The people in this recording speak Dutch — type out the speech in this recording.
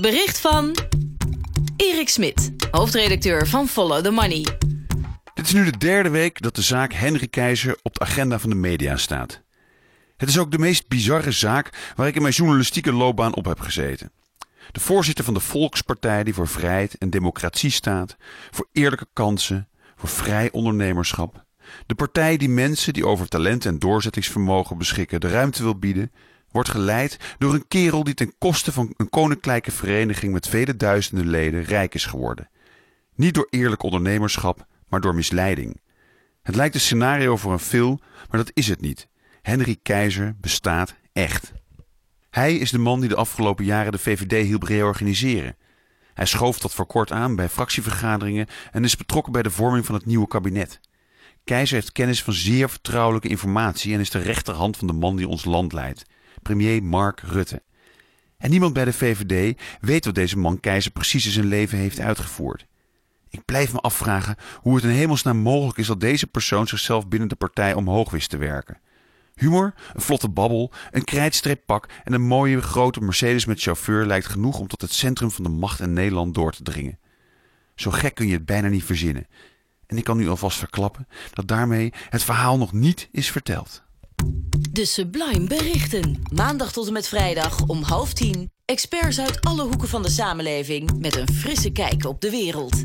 Bericht van Erik Smit, hoofdredacteur van Follow the Money. Dit is nu de derde week dat de zaak Henry Keizer op de agenda van de media staat. Het is ook de meest bizarre zaak waar ik in mijn journalistieke loopbaan op heb gezeten. De voorzitter van de Volkspartij die voor vrijheid en democratie staat, voor eerlijke kansen, voor vrij ondernemerschap. De partij die mensen die over talent en doorzettingsvermogen beschikken de ruimte wil bieden, wordt geleid door een kerel die ten koste van een koninklijke vereniging met vele duizenden leden rijk is geworden. Niet door eerlijk ondernemerschap, maar door misleiding. Het lijkt een scenario voor een film, maar dat is het niet. Henry Keizer bestaat echt. Hij is de man die de afgelopen jaren de VVD hielp reorganiseren. Hij schoof tot voor kort aan bij fractievergaderingen en is betrokken bij de vorming van het nieuwe kabinet. Keizer heeft kennis van zeer vertrouwelijke informatie en is de rechterhand van de man die ons land leidt, premier Mark Rutte. En niemand bij de VVD weet wat deze man Keizer precies in zijn leven heeft uitgevoerd. Ik blijf me afvragen hoe het in hemelsnaam mogelijk is dat deze persoon zichzelf binnen de partij omhoog wist te werken. Humor, een vlotte babbel, een krijtstreeppak en een mooie grote Mercedes met chauffeur lijkt genoeg om tot het centrum van de macht in Nederland door te dringen. Zo gek kun je het bijna niet verzinnen. En ik kan nu alvast verklappen dat daarmee het verhaal nog niet is verteld. De Sublime Berichten. Maandag tot en met vrijdag om half tien. Experts uit alle hoeken van de samenleving met een frisse kijk op de wereld.